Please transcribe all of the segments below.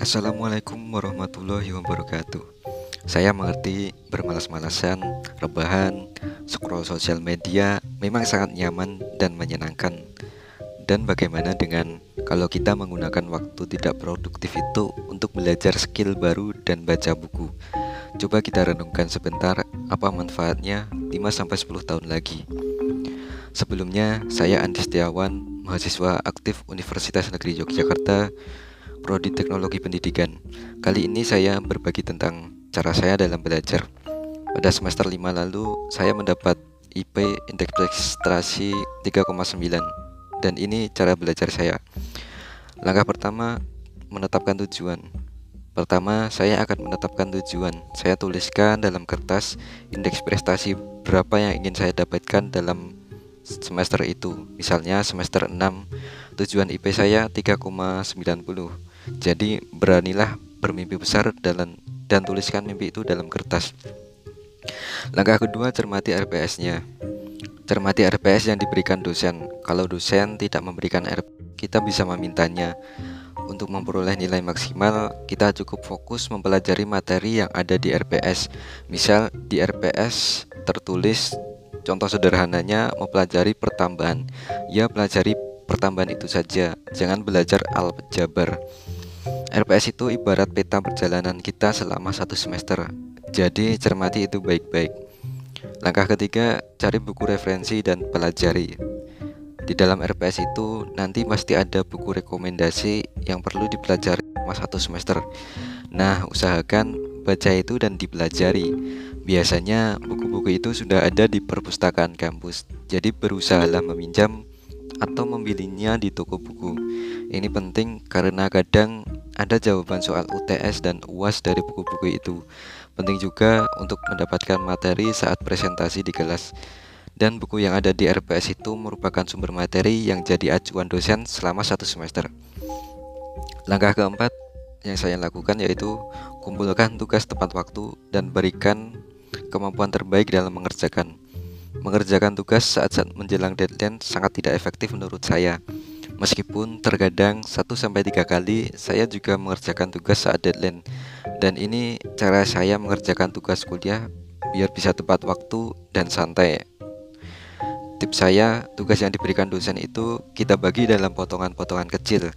Assalamualaikum warahmatullahi wabarakatuh. Saya mengerti bermalas-malasan, rebahan, scroll sosial media memang sangat nyaman dan menyenangkan. Dan bagaimana dengan kalau kita menggunakan waktu tidak produktif itu untuk belajar skill baru dan baca buku? Coba kita renungkan sebentar apa manfaatnya 5-10 tahun lagi. Sebelumnya, saya Andi Setiawan, mahasiswa aktif Universitas Negeri Yogyakarta, Prodi Teknologi Pendidikan. Kali ini saya berbagi tentang cara saya dalam belajar. Pada semester 5 lalu, saya mendapat IP indeks prestasi 3,9 dan ini cara belajar saya. Langkah pertama, menetapkan tujuan. Pertama, saya akan menetapkan tujuan. Saya tuliskan dalam kertas indeks prestasi berapa yang ingin saya dapatkan dalam semester itu. Misalnya semester 6 tujuan IP saya 3,90. Jadi beranilah bermimpi besar dan dan tuliskan mimpi itu dalam kertas. Langkah kedua cermati RPS-nya. Cermati RPS yang diberikan dosen. Kalau dosen tidak memberikan RPS, kita bisa memintanya. Untuk memperoleh nilai maksimal, kita cukup fokus mempelajari materi yang ada di RPS. Misal di RPS tertulis Contoh sederhananya mempelajari pertambahan. Ya pelajari pertambahan itu saja, jangan belajar aljabar. RPS itu ibarat peta perjalanan kita selama satu semester. Jadi cermati itu baik-baik. Langkah ketiga, cari buku referensi dan pelajari. Di dalam RPS itu nanti pasti ada buku rekomendasi yang perlu dipelajari selama satu semester. Nah, usahakan baca itu dan dipelajari. Biasanya buku-buku itu sudah ada di perpustakaan kampus, jadi berusahalah meminjam atau membelinya di toko buku. Ini penting karena kadang ada jawaban soal UTS dan UAS dari buku-buku itu. Penting juga untuk mendapatkan materi saat presentasi di kelas. Dan buku yang ada di RPS itu merupakan sumber materi yang jadi acuan dosen selama satu semester. Langkah keempat yang saya lakukan yaitu kumpulkan tugas tepat waktu dan berikan kemampuan terbaik dalam mengerjakan. Mengerjakan tugas saat-saat menjelang deadline sangat tidak efektif menurut saya. Meskipun terkadang 1-3 kali saya juga mengerjakan tugas saat deadline. Dan ini cara saya mengerjakan tugas kuliah biar bisa tepat waktu dan santai. Tips saya, tugas yang diberikan dosen itu kita bagi dalam potongan-potongan kecil.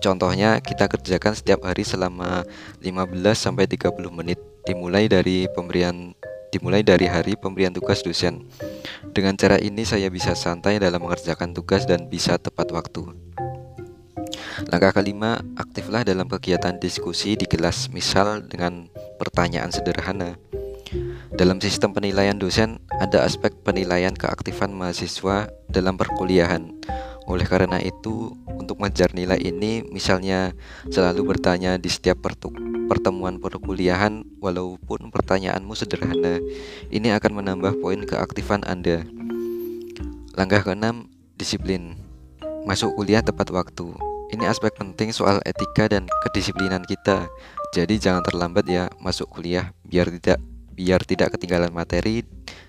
Contohnya kita kerjakan setiap hari selama 15-30 menit Dimulai dari pemberian dimulai dari hari pemberian tugas dosen. Dengan cara ini saya bisa santai dalam mengerjakan tugas dan bisa tepat waktu. Langkah kelima, aktiflah dalam kegiatan diskusi di kelas, misal dengan pertanyaan sederhana. Dalam sistem penilaian dosen, ada aspek penilaian keaktifan mahasiswa dalam perkuliahan. Oleh karena itu, untuk mengejar nilai ini, misalnya selalu bertanya di setiap pertemuan perkuliahan, walaupun pertanyaanmu sederhana, ini akan menambah poin keaktifan Anda. Langkah keenam, disiplin. Masuk kuliah tepat waktu. Ini aspek penting soal etika dan kedisiplinan kita. Jadi jangan terlambat ya masuk kuliah biar tidak biar tidak ketinggalan materi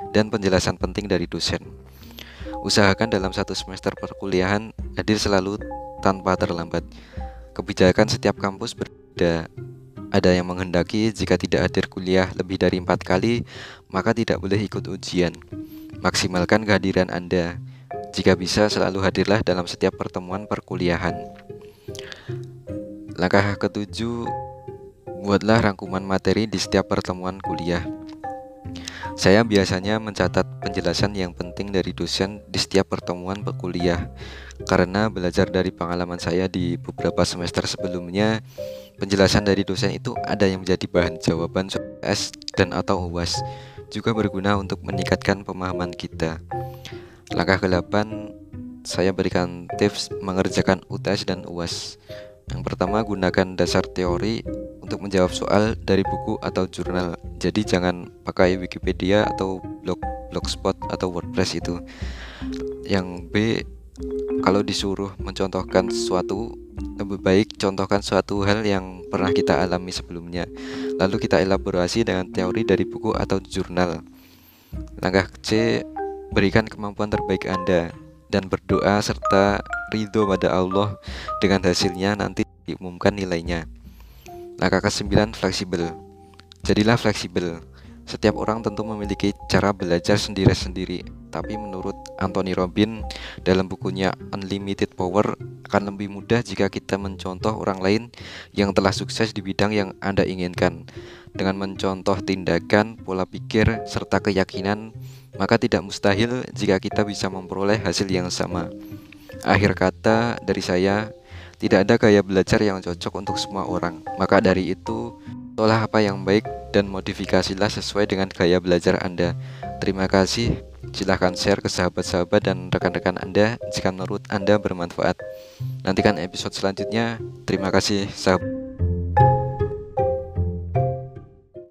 dan penjelasan penting dari dosen. Usahakan dalam satu semester perkuliahan hadir selalu tanpa terlambat. Kebijakan setiap kampus berbeda. Ada yang menghendaki jika tidak hadir kuliah lebih dari empat kali, maka tidak boleh ikut ujian. Maksimalkan kehadiran Anda. Jika bisa, selalu hadirlah dalam setiap pertemuan perkuliahan. Langkah ketujuh, buatlah rangkuman materi di setiap pertemuan kuliah. Saya biasanya mencatat penjelasan yang penting dari dosen di setiap pertemuan perkuliah karena belajar dari pengalaman saya di beberapa semester sebelumnya penjelasan dari dosen itu ada yang menjadi bahan jawaban S dan atau UAS juga berguna untuk meningkatkan pemahaman kita. Langkah ke-8 saya berikan tips mengerjakan UTS dan UAS. Yang pertama, gunakan dasar teori untuk menjawab soal dari buku atau jurnal. Jadi jangan pakai Wikipedia atau blog blogspot atau WordPress itu. Yang B, kalau disuruh mencontohkan sesuatu, lebih baik contohkan suatu hal yang pernah kita alami sebelumnya. Lalu kita elaborasi dengan teori dari buku atau jurnal. Langkah C, berikan kemampuan terbaik Anda dan berdoa serta ridho pada Allah dengan hasilnya nanti diumumkan nilainya. Langkah ke-9 fleksibel. Jadilah fleksibel. Setiap orang tentu memiliki cara belajar sendiri-sendiri, tapi menurut Anthony Robin dalam bukunya Unlimited Power akan lebih mudah jika kita mencontoh orang lain yang telah sukses di bidang yang Anda inginkan. Dengan mencontoh tindakan, pola pikir, serta keyakinan, maka tidak mustahil jika kita bisa memperoleh hasil yang sama. Akhir kata dari saya, tidak ada gaya belajar yang cocok untuk semua orang. Maka dari itu, olah apa yang baik dan modifikasilah sesuai dengan gaya belajar Anda. Terima kasih. Silahkan share ke sahabat-sahabat dan rekan-rekan Anda jika menurut Anda bermanfaat. Nantikan episode selanjutnya. Terima kasih, sahabat.